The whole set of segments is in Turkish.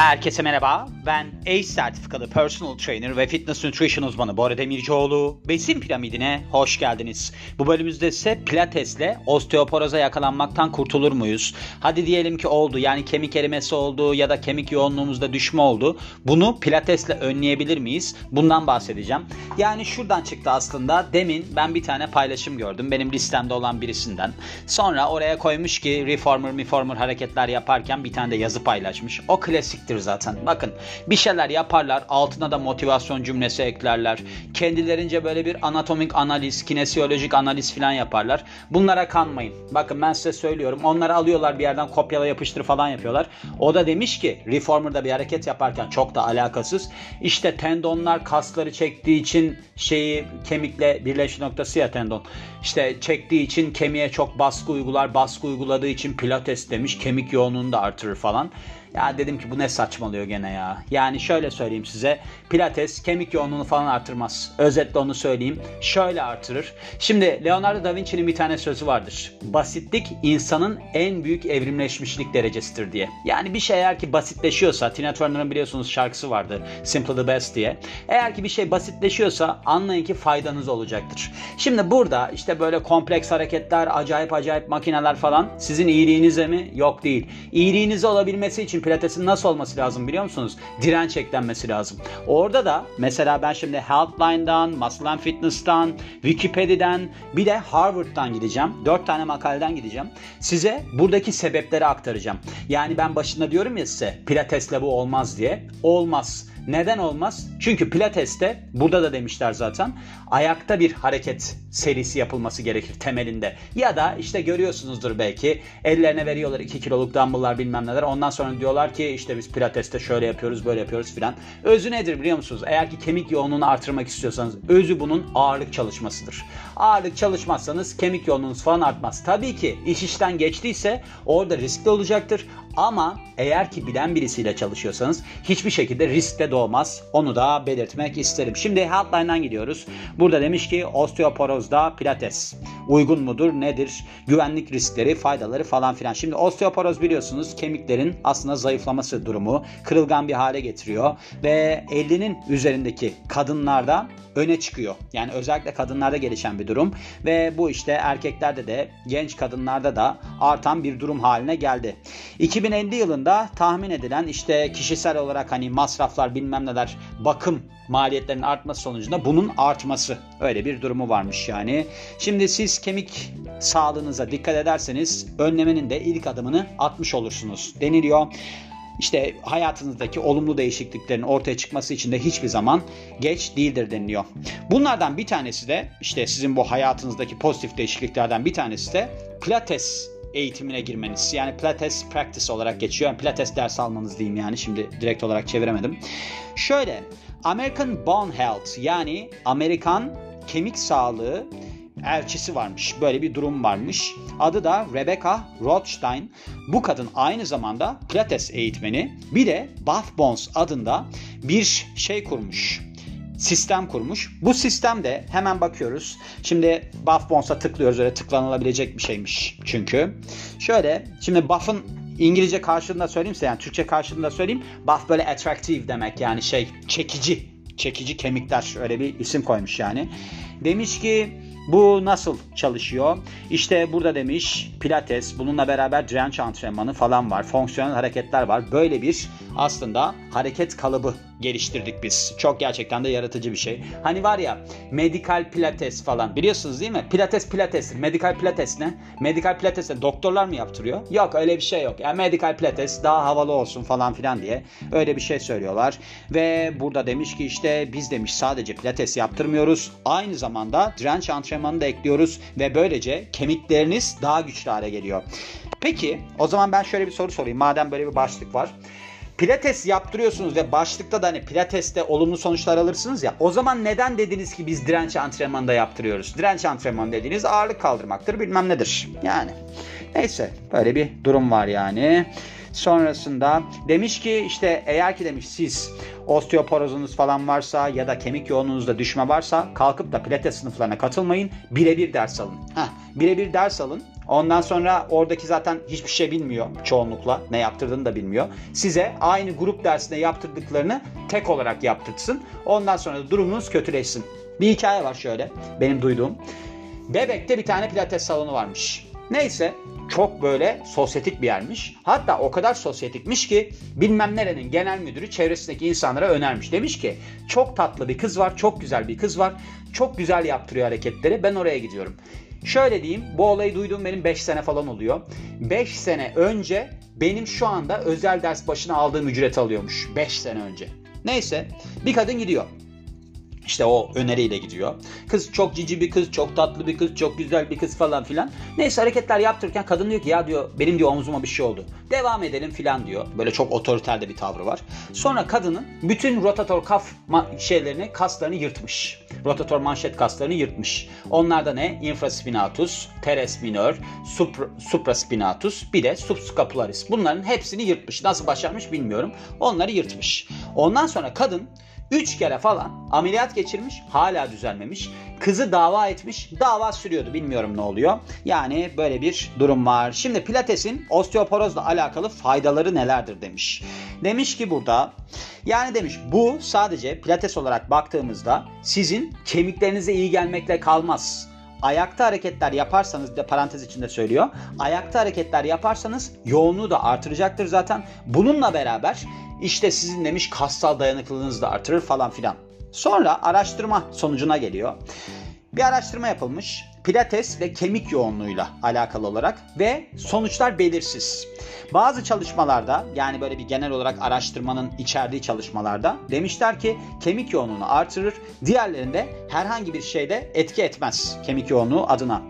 Herkese merhaba. Ben ACE sertifikalı personal trainer ve fitness nutrition uzmanı Bora Demircioğlu. Besin piramidine hoş geldiniz. Bu bölümümüzde ise pilatesle osteoporoza yakalanmaktan kurtulur muyuz? Hadi diyelim ki oldu yani kemik erimesi oldu ya da kemik yoğunluğumuzda düşme oldu. Bunu pilatesle önleyebilir miyiz? Bundan bahsedeceğim. Yani şuradan çıktı aslında. Demin ben bir tane paylaşım gördüm. Benim listemde olan birisinden. Sonra oraya koymuş ki reformer reformer hareketler yaparken bir tane de yazı paylaşmış. O klasiktir zaten. Bakın bir şeyler yaparlar altına da motivasyon cümlesi eklerler. Kendilerince böyle bir anatomik analiz, kinesiyolojik analiz falan yaparlar. Bunlara kanmayın. Bakın ben size söylüyorum. Onları alıyorlar bir yerden kopyala yapıştır falan yapıyorlar. O da demiş ki reformer'da bir hareket yaparken çok da alakasız. İşte tendonlar kasları çektiği için şeyi kemikle birleşme noktası ya tendon. İşte çektiği için kemiğe çok baskı uygular. Baskı uyguladığı için pilates demiş. Kemik yoğunluğunu da artırır falan. Ya dedim ki bu ne saçmalıyor gene ya. Yani şöyle söyleyeyim size. Pilates kemik yoğunluğunu falan artırmaz. Özetle onu söyleyeyim. Şöyle artırır. Şimdi Leonardo da Vinci'nin bir tane sözü vardır. Basitlik insanın en büyük evrimleşmişlik derecesidir diye. Yani bir şey eğer ki basitleşiyorsa, Tina Turner'ın biliyorsunuz şarkısı vardı. Simple the Best diye. Eğer ki bir şey basitleşiyorsa anlayın ki faydanız olacaktır. Şimdi burada işte böyle kompleks hareketler, acayip acayip makineler falan sizin iyiliğinize mi? Yok değil. İyiliğinize olabilmesi için pilatesin nasıl olması lazım biliyor musunuz? Direnç eklenmesi lazım. Orada da mesela ben şimdi Healthline'dan, Muscle and Fitness'tan, Wikipedia'dan bir de Harvard'dan gideceğim. Dört tane makaleden gideceğim. Size buradaki sebepleri aktaracağım. Yani ben başında diyorum ya size pilatesle bu olmaz diye. Olmaz. Neden olmaz? Çünkü pilateste burada da demişler zaten ayakta bir hareket serisi yapılması gerekir temelinde. Ya da işte görüyorsunuzdur belki ellerine veriyorlar 2 kiloluk dumbbell'lar bilmem neler. Ondan sonra diyorlar ki işte biz pilateste şöyle yapıyoruz böyle yapıyoruz filan. Özü nedir biliyor musunuz? Eğer ki kemik yoğunluğunu artırmak istiyorsanız özü bunun ağırlık çalışmasıdır. Ağırlık çalışmazsanız kemik yoğunluğunuz falan artmaz. Tabii ki iş işten geçtiyse orada riskli olacaktır. Ama eğer ki bilen birisiyle çalışıyorsanız hiçbir şekilde riskle doğmaz. Onu da belirtmek isterim. Şimdi Healthline'dan gidiyoruz. Burada demiş ki osteoporozda pilates uygun mudur nedir? Güvenlik riskleri, faydaları falan filan. Şimdi osteoporoz biliyorsunuz kemiklerin aslında zayıflaması durumu kırılgan bir hale getiriyor ve 50'nin üzerindeki kadınlarda öne çıkıyor. Yani özellikle kadınlarda gelişen bir durum ve bu işte erkeklerde de genç kadınlarda da artan bir durum haline geldi. 2050 yılında tahmin edilen işte kişisel olarak hani masraflar bilmem neler bakım maliyetlerinin artması sonucunda bunun artması öyle bir durumu varmış yani. Şimdi siz kemik sağlığınıza dikkat ederseniz önlemenin de ilk adımını atmış olursunuz deniliyor işte hayatınızdaki olumlu değişikliklerin ortaya çıkması için de hiçbir zaman geç değildir deniliyor. Bunlardan bir tanesi de işte sizin bu hayatınızdaki pozitif değişikliklerden bir tanesi de Pilates eğitimine girmeniz. Yani Pilates practice olarak geçiyor. Yani Pilates ders almanız diyeyim yani şimdi direkt olarak çeviremedim. Şöyle American Bone Health yani Amerikan kemik sağlığı elçisi varmış. Böyle bir durum varmış. Adı da Rebecca Rothstein. Bu kadın aynı zamanda Pilates eğitmeni. Bir de Bath Bones adında bir şey kurmuş sistem kurmuş. Bu sistemde hemen bakıyoruz. Şimdi Buff Bones'a tıklıyoruz. Öyle tıklanılabilecek bir şeymiş çünkü. Şöyle şimdi Buff'ın İngilizce karşılığında söyleyeyim size yani Türkçe karşılığında söyleyeyim. Buff böyle attractive demek yani şey çekici. Çekici kemikler öyle bir isim koymuş yani. Demiş ki bu nasıl çalışıyor? İşte burada demiş pilates, bununla beraber direnç antrenmanı falan var. Fonksiyonel hareketler var. Böyle bir aslında hareket kalıbı geliştirdik biz. Çok gerçekten de yaratıcı bir şey. Hani var ya medikal pilates falan biliyorsunuz değil mi? Pilates pilates. Medikal pilates ne? Medikal pilates ne? Doktorlar mı yaptırıyor? Yok öyle bir şey yok. Yani medikal pilates daha havalı olsun falan filan diye öyle bir şey söylüyorlar. Ve burada demiş ki işte biz demiş sadece pilates yaptırmıyoruz. Aynı zamanda direnç antrenmanı da ekliyoruz ve böylece kemikleriniz daha güçlü hale geliyor. Peki o zaman ben şöyle bir soru sorayım. Madem böyle bir başlık var. Pilates yaptırıyorsunuz ve başlıkta da hani pilateste olumlu sonuçlar alırsınız ya. O zaman neden dediniz ki biz direnç antrenmanı da yaptırıyoruz? Direnç antrenmanı dediğiniz ağırlık kaldırmaktır bilmem nedir. Yani neyse böyle bir durum var yani. Sonrasında demiş ki işte eğer ki demiş siz osteoporozunuz falan varsa ya da kemik yoğunluğunuzda düşme varsa kalkıp da pilates sınıflarına katılmayın. Birebir ders alın. Heh, birebir ders alın. Ondan sonra oradaki zaten hiçbir şey bilmiyor çoğunlukla. Ne yaptırdığını da bilmiyor. Size aynı grup dersinde yaptırdıklarını tek olarak yaptırsın. Ondan sonra da durumunuz kötüleşsin. Bir hikaye var şöyle benim duyduğum. Bebek'te bir tane pilates salonu varmış. Neyse çok böyle sosyetik bir yermiş. Hatta o kadar sosyetikmiş ki bilmem nerenin genel müdürü çevresindeki insanlara önermiş. Demiş ki çok tatlı bir kız var, çok güzel bir kız var. Çok güzel yaptırıyor hareketleri. Ben oraya gidiyorum. Şöyle diyeyim bu olayı duyduğum benim 5 sene falan oluyor. 5 sene önce benim şu anda özel ders başına aldığım ücret alıyormuş. 5 sene önce. Neyse bir kadın gidiyor. İşte o öneriyle gidiyor. Kız çok cici bir kız, çok tatlı bir kız, çok güzel bir kız falan filan. Neyse hareketler yaptırırken kadın diyor ki ya diyor benim diyor omzuma bir şey oldu. Devam edelim filan diyor. Böyle çok otoriter de bir tavrı var. Sonra kadının bütün rotator kaf şeylerini, kaslarını yırtmış. Rotator manşet kaslarını yırtmış. Onlar da ne? Infraspinatus, teres minor, supra, supraspinatus, bir de subscapularis. Bunların hepsini yırtmış. Nasıl başarmış bilmiyorum. Onları yırtmış. Ondan sonra kadın 3 kere falan ameliyat geçirmiş hala düzelmemiş. Kızı dava etmiş dava sürüyordu bilmiyorum ne oluyor. Yani böyle bir durum var. Şimdi pilatesin osteoporozla alakalı faydaları nelerdir demiş. Demiş ki burada yani demiş bu sadece pilates olarak baktığımızda sizin kemiklerinize iyi gelmekle kalmaz ayakta hareketler yaparsanız de parantez içinde söylüyor. Ayakta hareketler yaparsanız yoğunluğu da artıracaktır zaten. Bununla beraber işte sizin demiş kassal dayanıklılığınızı da artırır falan filan. Sonra araştırma sonucuna geliyor. Bir araştırma yapılmış. Pilates ve kemik yoğunluğuyla alakalı olarak ve sonuçlar belirsiz. Bazı çalışmalarda yani böyle bir genel olarak araştırmanın içerdiği çalışmalarda demişler ki kemik yoğunluğunu artırır. Diğerlerinde herhangi bir şeyde etki etmez kemik yoğunluğu adına.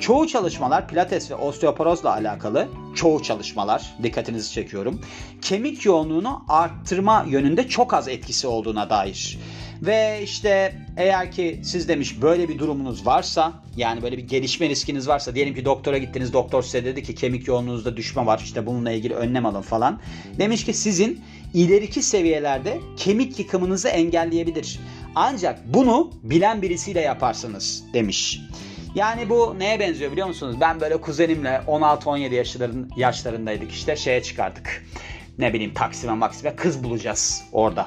Çoğu çalışmalar pilates ve osteoporozla alakalı çoğu çalışmalar dikkatinizi çekiyorum. Kemik yoğunluğunu arttırma yönünde çok az etkisi olduğuna dair. Ve işte eğer ki siz demiş böyle bir durumunuz varsa yani böyle bir gelişme riskiniz varsa diyelim ki doktora gittiniz doktor size dedi ki kemik yoğunluğunuzda düşme var işte bununla ilgili önlem alın falan. Demiş ki sizin ileriki seviyelerde kemik yıkımınızı engelleyebilir. Ancak bunu bilen birisiyle yaparsınız demiş. Yani bu neye benziyor biliyor musunuz? Ben böyle kuzenimle 16-17 yaşların, yaşlarındaydık işte şeye çıkardık. Ne bileyim Taksim'e Maksim'e kız bulacağız orada.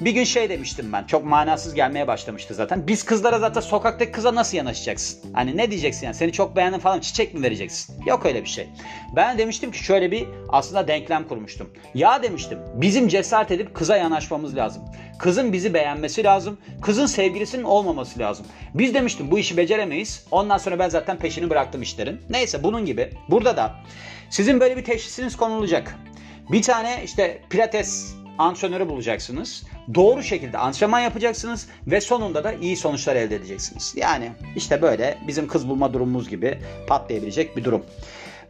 Bir gün şey demiştim ben. Çok manasız gelmeye başlamıştı zaten. Biz kızlara zaten sokaktaki kıza nasıl yanaşacaksın? Hani ne diyeceksin yani? Seni çok beğendim falan çiçek mi vereceksin? Yok öyle bir şey. Ben demiştim ki şöyle bir aslında denklem kurmuştum. Ya demiştim bizim cesaret edip kıza yanaşmamız lazım. Kızın bizi beğenmesi lazım. Kızın sevgilisinin olmaması lazım. Biz demiştim bu işi beceremeyiz. Ondan sonra ben zaten peşini bıraktım işlerin. Neyse bunun gibi. Burada da sizin böyle bir teşhisiniz konulacak. Bir tane işte pilates antrenörü bulacaksınız. Doğru şekilde antrenman yapacaksınız ve sonunda da iyi sonuçlar elde edeceksiniz. Yani işte böyle bizim kız bulma durumumuz gibi patlayabilecek bir durum.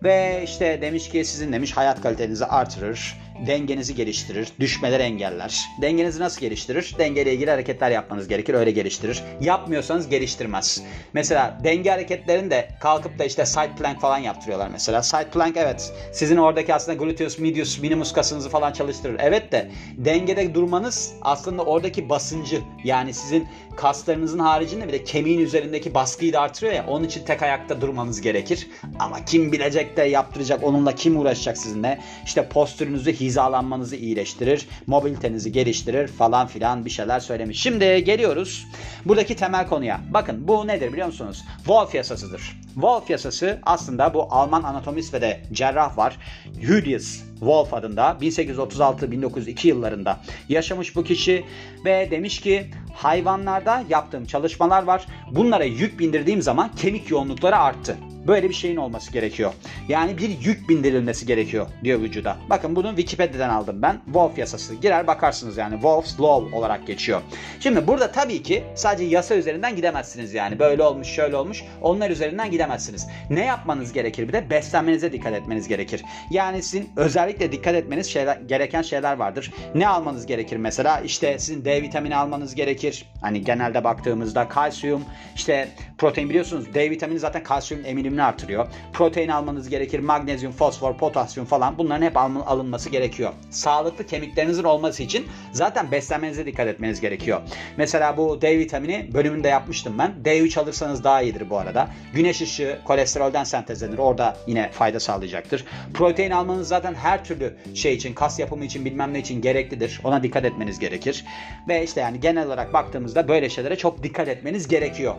Ve işte demiş ki sizin demiş hayat kalitenizi artırır, dengenizi geliştirir, düşmeler engeller. Dengenizi nasıl geliştirir? Dengeyle ilgili hareketler yapmanız gerekir, öyle geliştirir. Yapmıyorsanız geliştirmez. Mesela denge hareketlerini de kalkıp da işte side plank falan yaptırıyorlar mesela. Side plank evet sizin oradaki aslında gluteus medius minimus kasınızı falan çalıştırır. Evet de dengede durmanız aslında oradaki basıncı yani sizin kaslarınızın haricinde bir de kemiğin üzerindeki baskıyı da artırıyor ya onun için tek ayakta durmanız gerekir. Ama kim bilecek de yaptıracak onunla kim uğraşacak sizinle? İşte postürünüzü hizalanmanızı iyileştirir, mobilitenizi geliştirir falan filan bir şeyler söylemiş. Şimdi geliyoruz buradaki temel konuya. Bakın bu nedir biliyor musunuz? Wolf yasasıdır. Wolf yasası aslında bu Alman anatomist ve de cerrah var. Julius Wolf adında 1836-1902 yıllarında yaşamış bu kişi ve demiş ki hayvanlarda yaptığım çalışmalar var. Bunlara yük bindirdiğim zaman kemik yoğunlukları arttı. Böyle bir şeyin olması gerekiyor. Yani bir yük bindirilmesi gerekiyor diyor vücuda. Bakın bunu Wikipedia'dan aldım ben. Wolf yasası. Girer bakarsınız yani Wolf's Law olarak geçiyor. Şimdi burada tabii ki sadece yasa üzerinden gidemezsiniz yani. Böyle olmuş şöyle olmuş. Onlar üzerinden gidemezsiniz. Ne yapmanız gerekir bir de? Beslenmenize dikkat etmeniz gerekir. Yani sizin özellikle dikkat etmeniz şeyler, gereken şeyler vardır. Ne almanız gerekir mesela? İşte sizin D vitamini almanız gerekir. Hani genelde baktığımızda kalsiyum, işte protein biliyorsunuz D vitamini zaten kalsiyum emili volümünü artırıyor. Protein almanız gerekir. Magnezyum, fosfor, potasyum falan bunların hep alınması gerekiyor. Sağlıklı kemiklerinizin olması için zaten beslenmenize dikkat etmeniz gerekiyor. Mesela bu D vitamini bölümünde yapmıştım ben. D3 alırsanız daha iyidir bu arada. Güneş ışığı kolesterolden sentezlenir. Orada yine fayda sağlayacaktır. Protein almanız zaten her türlü şey için, kas yapımı için bilmem ne için gereklidir. Ona dikkat etmeniz gerekir. Ve işte yani genel olarak baktığımızda böyle şeylere çok dikkat etmeniz gerekiyor.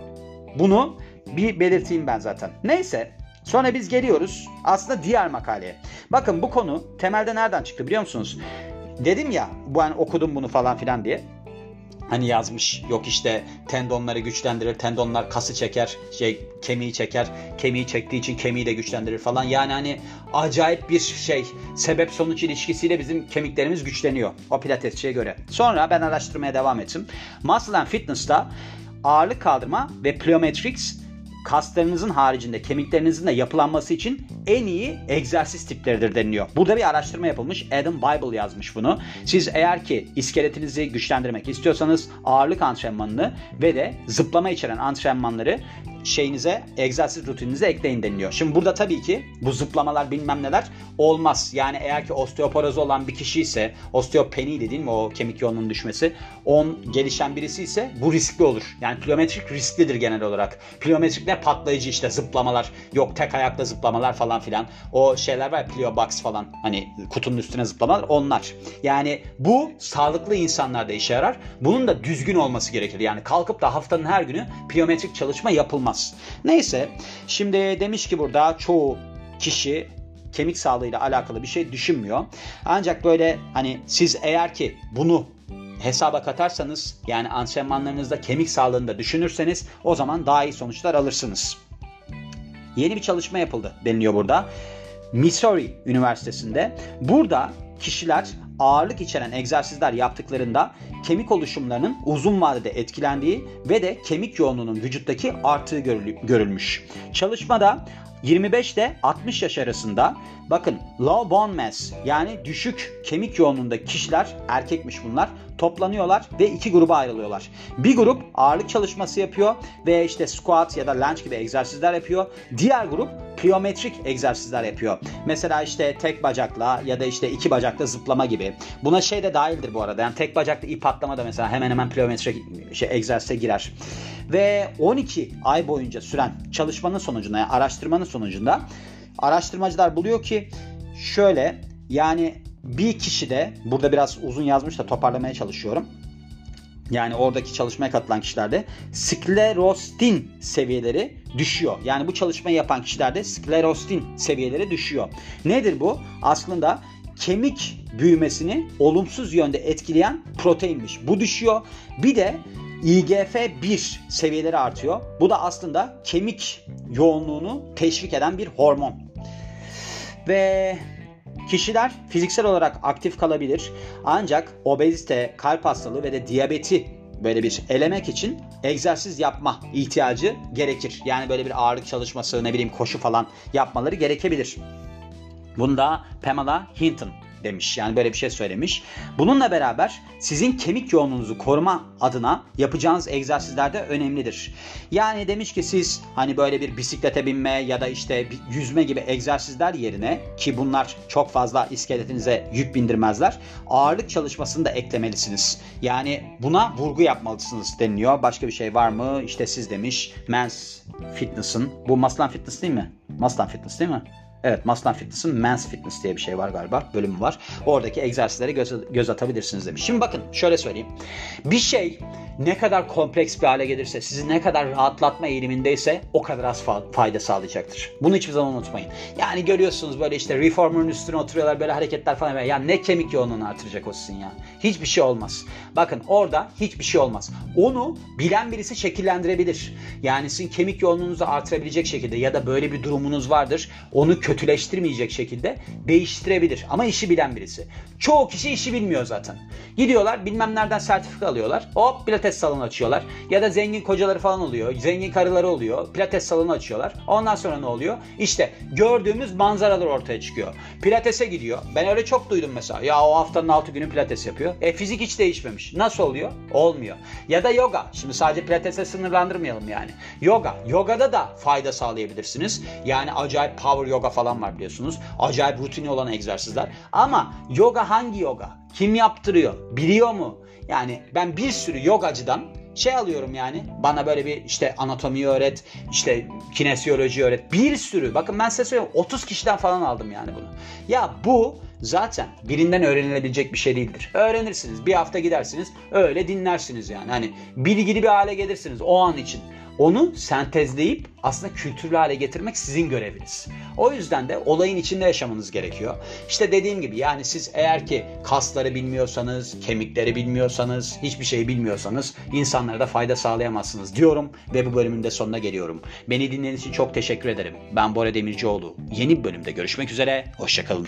Bunu bir belirteyim ben zaten. Neyse sonra biz geliyoruz aslında diğer makaleye. Bakın bu konu temelde nereden çıktı biliyor musunuz? Dedim ya ben okudum bunu falan filan diye hani yazmış yok işte tendonları güçlendirir tendonlar kası çeker şey kemiği çeker kemiği çektiği için kemiği de güçlendirir falan yani hani acayip bir şey sebep sonuç ilişkisiyle bizim kemiklerimiz güçleniyor o pilatesçiye göre. Sonra ben araştırmaya devam ettim. Muscle and Fitness'ta ağırlık kaldırma ve plyometrics kaslarınızın haricinde kemiklerinizin de yapılanması için en iyi egzersiz tipleridir deniliyor. Burada bir araştırma yapılmış. Adam Bible yazmış bunu. Siz eğer ki iskeletinizi güçlendirmek istiyorsanız ağırlık antrenmanını ve de zıplama içeren antrenmanları şeyinize, egzersiz rutininize ekleyin deniliyor. Şimdi burada tabii ki bu zıplamalar bilmem neler olmaz. Yani eğer ki osteoporozu olan bir kişi ise, osteopeni mi o kemik yoğunluğunun düşmesi, on gelişen birisi ise bu riskli olur. Yani plyometrik risklidir genel olarak. Plyometrik ne patlayıcı işte zıplamalar, yok tek ayakta zıplamalar falan filan. O şeyler var ya plyo box falan hani kutunun üstüne zıplamalar onlar. Yani bu sağlıklı insanlarda işe yarar. Bunun da düzgün olması gerekir. Yani kalkıp da haftanın her günü plyometrik çalışma yapılmaz olmaz. Neyse şimdi demiş ki burada çoğu kişi kemik sağlığıyla alakalı bir şey düşünmüyor. Ancak böyle hani siz eğer ki bunu hesaba katarsanız yani antrenmanlarınızda kemik sağlığını da düşünürseniz o zaman daha iyi sonuçlar alırsınız. Yeni bir çalışma yapıldı deniliyor burada. Missouri Üniversitesi'nde. Burada kişiler ağırlık içeren egzersizler yaptıklarında kemik oluşumlarının uzun vadede etkilendiği ve de kemik yoğunluğunun vücuttaki arttığı görülmüş. Çalışmada 25 ile 60 yaş arasında bakın low bone mass yani düşük kemik yoğunluğunda kişiler erkekmiş bunlar toplanıyorlar ve iki gruba ayrılıyorlar. Bir grup ağırlık çalışması yapıyor ve işte squat ya da lunge gibi egzersizler yapıyor. Diğer grup plyometrik egzersizler yapıyor. Mesela işte tek bacakla ya da işte iki bacakla zıplama gibi. Buna şey de dahildir bu arada. Yani tek bacakla ip atlama da mesela hemen hemen plyometrik şey, egzersize girer. Ve 12 ay boyunca süren çalışmanın sonucunda, yani araştırmanın sonucunda araştırmacılar buluyor ki şöyle yani bir kişi de burada biraz uzun yazmış da toparlamaya çalışıyorum. Yani oradaki çalışmaya katılan kişilerde sklerostin seviyeleri düşüyor. Yani bu çalışmayı yapan kişilerde sklerostin seviyeleri düşüyor. Nedir bu? Aslında kemik büyümesini olumsuz yönde etkileyen proteinmiş. Bu düşüyor. Bir de IGF-1 seviyeleri artıyor. Bu da aslında kemik yoğunluğunu teşvik eden bir hormon. Ve kişiler fiziksel olarak aktif kalabilir. Ancak obezite, kalp hastalığı ve de diyabeti böyle bir elemek için egzersiz yapma ihtiyacı gerekir. Yani böyle bir ağırlık çalışması, ne bileyim koşu falan yapmaları gerekebilir. Bunda Pamela Hinton demiş. Yani böyle bir şey söylemiş. Bununla beraber sizin kemik yoğunluğunuzu koruma adına yapacağınız egzersizler de önemlidir. Yani demiş ki siz hani böyle bir bisiklete binme ya da işte yüzme gibi egzersizler yerine ki bunlar çok fazla iskeletinize yük bindirmezler. Ağırlık çalışmasını da eklemelisiniz. Yani buna vurgu yapmalısınız deniliyor. Başka bir şey var mı? İşte siz demiş. Men's Fitness'ın. Bu Maslan Fitness değil mi? Maslan Fitness değil mi? Evet Maslan Fitness'ın Men's Fitness diye bir şey var galiba. Bölümü var. Oradaki egzersizlere göz, göz atabilirsiniz demiş. Şimdi bakın şöyle söyleyeyim. Bir şey ne kadar kompleks bir hale gelirse, sizi ne kadar rahatlatma eğilimindeyse o kadar az fayda sağlayacaktır. Bunu hiçbir zaman unutmayın. Yani görüyorsunuz böyle işte reformer'ın üstüne oturuyorlar böyle hareketler falan. Ya ne kemik yoğunluğunu artıracak o sizin ya. Hiçbir şey olmaz. Bakın orada hiçbir şey olmaz. Onu bilen birisi şekillendirebilir. Yani sizin kemik yoğunluğunuzu artırabilecek şekilde ya da böyle bir durumunuz vardır. Onu kötüleştirmeyecek şekilde değiştirebilir. Ama işi bilen birisi. Çoğu kişi işi bilmiyor zaten. Gidiyorlar bilmem nereden sertifika alıyorlar. Hop pilates salonu açıyorlar. Ya da zengin kocaları falan oluyor. Zengin karıları oluyor. Pilates salonu açıyorlar. Ondan sonra ne oluyor? İşte gördüğümüz manzaralar ortaya çıkıyor. Pilatese gidiyor. Ben öyle çok duydum mesela. Ya o haftanın 6 günü pilates yapıyor. E fizik hiç değişmemiş. Nasıl oluyor? Olmuyor. Ya da yoga. Şimdi sadece pilatese sınırlandırmayalım yani. Yoga. Yogada da fayda sağlayabilirsiniz. Yani acayip power yoga falan var biliyorsunuz. Acayip rutini olan egzersizler. Ama yoga hangi yoga? Kim yaptırıyor? Biliyor mu? Yani ben bir sürü yogacıdan şey alıyorum yani. Bana böyle bir işte anatomi öğret, işte kinesiyoloji öğret. Bir sürü. Bakın ben size söylüyorum 30 kişiden falan aldım yani bunu. Ya bu zaten birinden öğrenilebilecek bir şey değildir. Öğrenirsiniz. Bir hafta gidersiniz. Öyle dinlersiniz yani. Hani bilgili bir hale gelirsiniz o an için. Onu sentezleyip aslında kültürlü hale getirmek sizin göreviniz. O yüzden de olayın içinde yaşamanız gerekiyor. İşte dediğim gibi yani siz eğer ki kasları bilmiyorsanız, kemikleri bilmiyorsanız, hiçbir şeyi bilmiyorsanız insanlara da fayda sağlayamazsınız diyorum ve bu bölümün de sonuna geliyorum. Beni dinlediğiniz için çok teşekkür ederim. Ben Bora Demircioğlu. Yeni bir bölümde görüşmek üzere. Hoşçakalın.